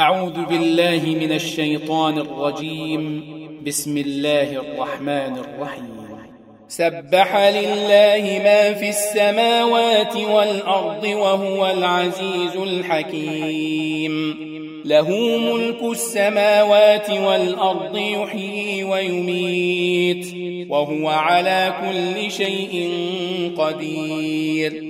أعوذ بالله من الشيطان الرجيم. بسم الله الرحمن الرحيم. سبح لله ما في السماوات والأرض وهو العزيز الحكيم. له ملك السماوات والأرض يحيي ويميت وهو على كل شيء قدير.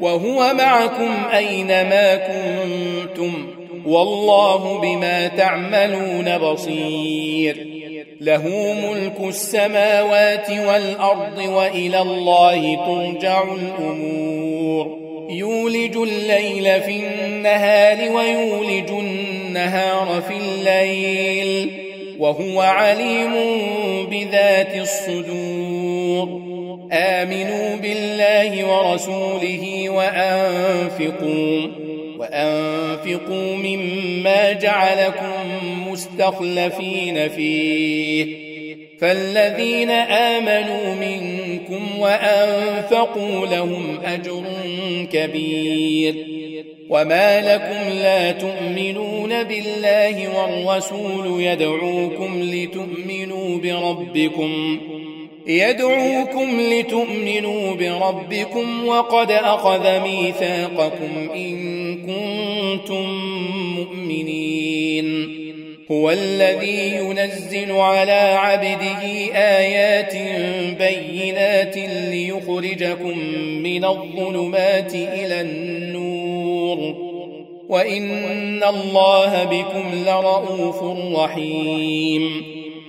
وهو معكم أينما كنتم والله بما تعملون بصير. له ملك السماوات والأرض وإلى الله ترجع الأمور. يولج الليل في النهار ويولج النهار في الليل. وهو عليم بذات الصدور. آمنوا بالله ورسوله وأنفقوا وأنفقوا مما جعلكم مستخلفين فيه. فالذين آمنوا منكم وأنفقوا لهم أجر كبير. وما لكم لا تؤمنون بالله والرسول يدعوكم لتؤمنوا بربكم. يدعوكم لتؤمنوا بربكم وقد أخذ ميثاقكم إن كنتم مؤمنين. هو الذي ينزل على عبده آيات بينات ليخرجكم من الظلمات إلى النور. وإن الله بكم لرؤوف رحيم.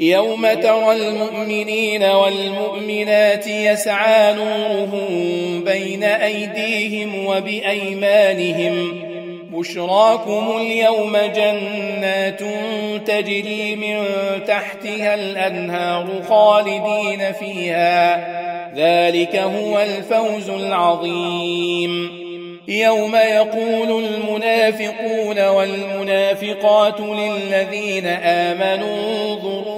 يوم ترى المؤمنين والمؤمنات يسعى نورهم بين أيديهم وبأيمانهم. بشراكم اليوم جنات تجري من تحتها الأنهار خالدين فيها. ذلك هو الفوز العظيم. يوم يقول المنافقون والمنافقات للذين آمنوا انظرونا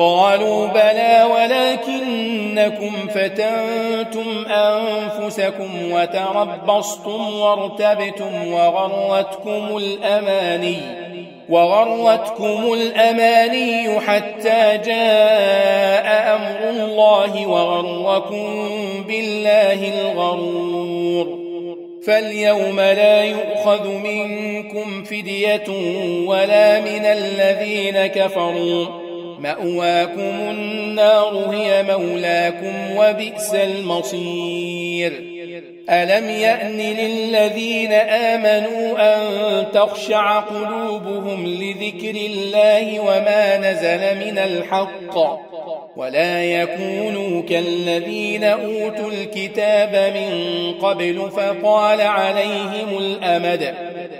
قالوا بلى ولكنكم فتنتم أنفسكم وتربصتم وارتبتم وغرتكم الأماني وغرتكم الأماني حتى جاء أمر الله وغركم بالله الغرور فاليوم لا يؤخذ منكم فدية ولا من الذين كفروا مأواكم النار هي مولاكم وبئس المصير. ألم يأن للذين آمنوا أن تخشع قلوبهم لذكر الله وما نزل من الحق ولا يكونوا كالذين أوتوا الكتاب من قبل فطال عليهم الأمد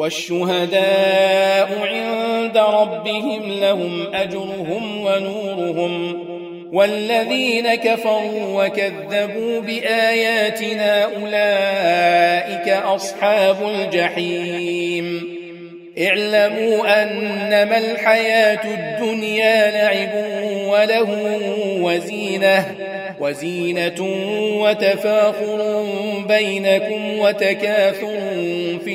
والشهداء عند ربهم لهم أجرهم ونورهم والذين كفروا وكذبوا بآياتنا أولئك أصحاب الجحيم. اعلموا أنما الحياة الدنيا لعب وله وزينة وزينة وتفاخر بينكم وتكاثر في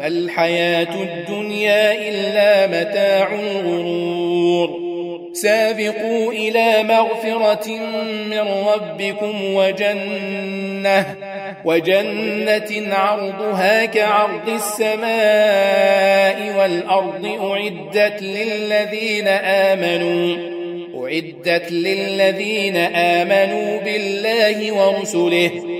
وما الحياة الدنيا إلا متاع الغرور. سابقوا إلى مغفرة من ربكم وجنة وجنة عرضها كعرض السماء والأرض أعدت للذين آمنوا أعدت للذين آمنوا بالله ورسله.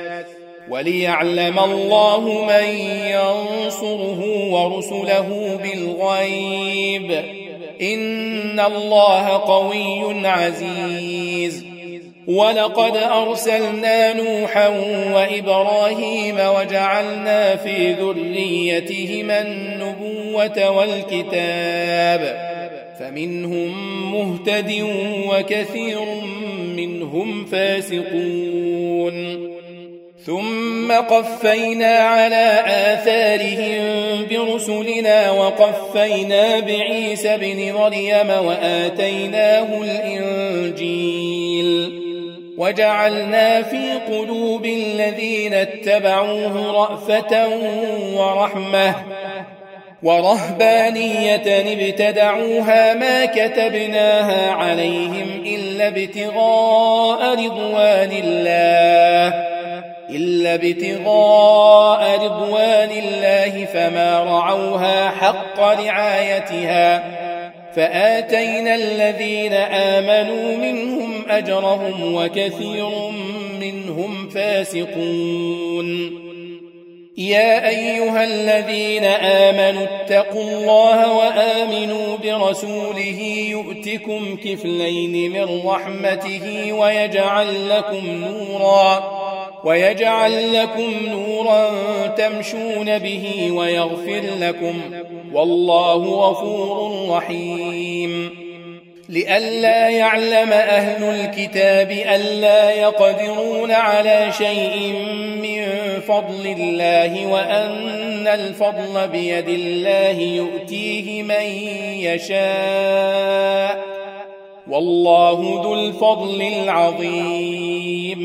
وليعلم الله من ينصره ورسله بالغيب. إن الله قوي عزيز. ولقد أرسلنا نوحا وإبراهيم وجعلنا في ذريتهما النبوة والكتاب. فمنهم مهتد وكثير منهم فاسقون. ثم قفينا على آثارهم برسلنا وقفينا بعيسى بن مريم وآتيناه الإنجيل وجعلنا في قلوب الذين اتبعوه رأفة ورحمة ورهبانية ابتدعوها ما كتبناها عليهم إلا ابتغاء رضوان الله إلا ابتغاء رضوان الله فما رعوها حق رعايتها فآتينا الذين آمنوا منهم أجرهم وكثير منهم فاسقون. يا أيها الذين آمنوا اتقوا الله وآمنوا برسوله يؤتكم كفلين من رحمته ويجعل لكم نورا ويجعل لكم نورا تمشون به ويغفر لكم والله غفور رحيم. لئلا يعلم أهل الكتاب ألا يقدرون على شيء من فضل الله وأن الفضل بيد الله يؤتيه من يشاء. والله ذو الفضل العظيم.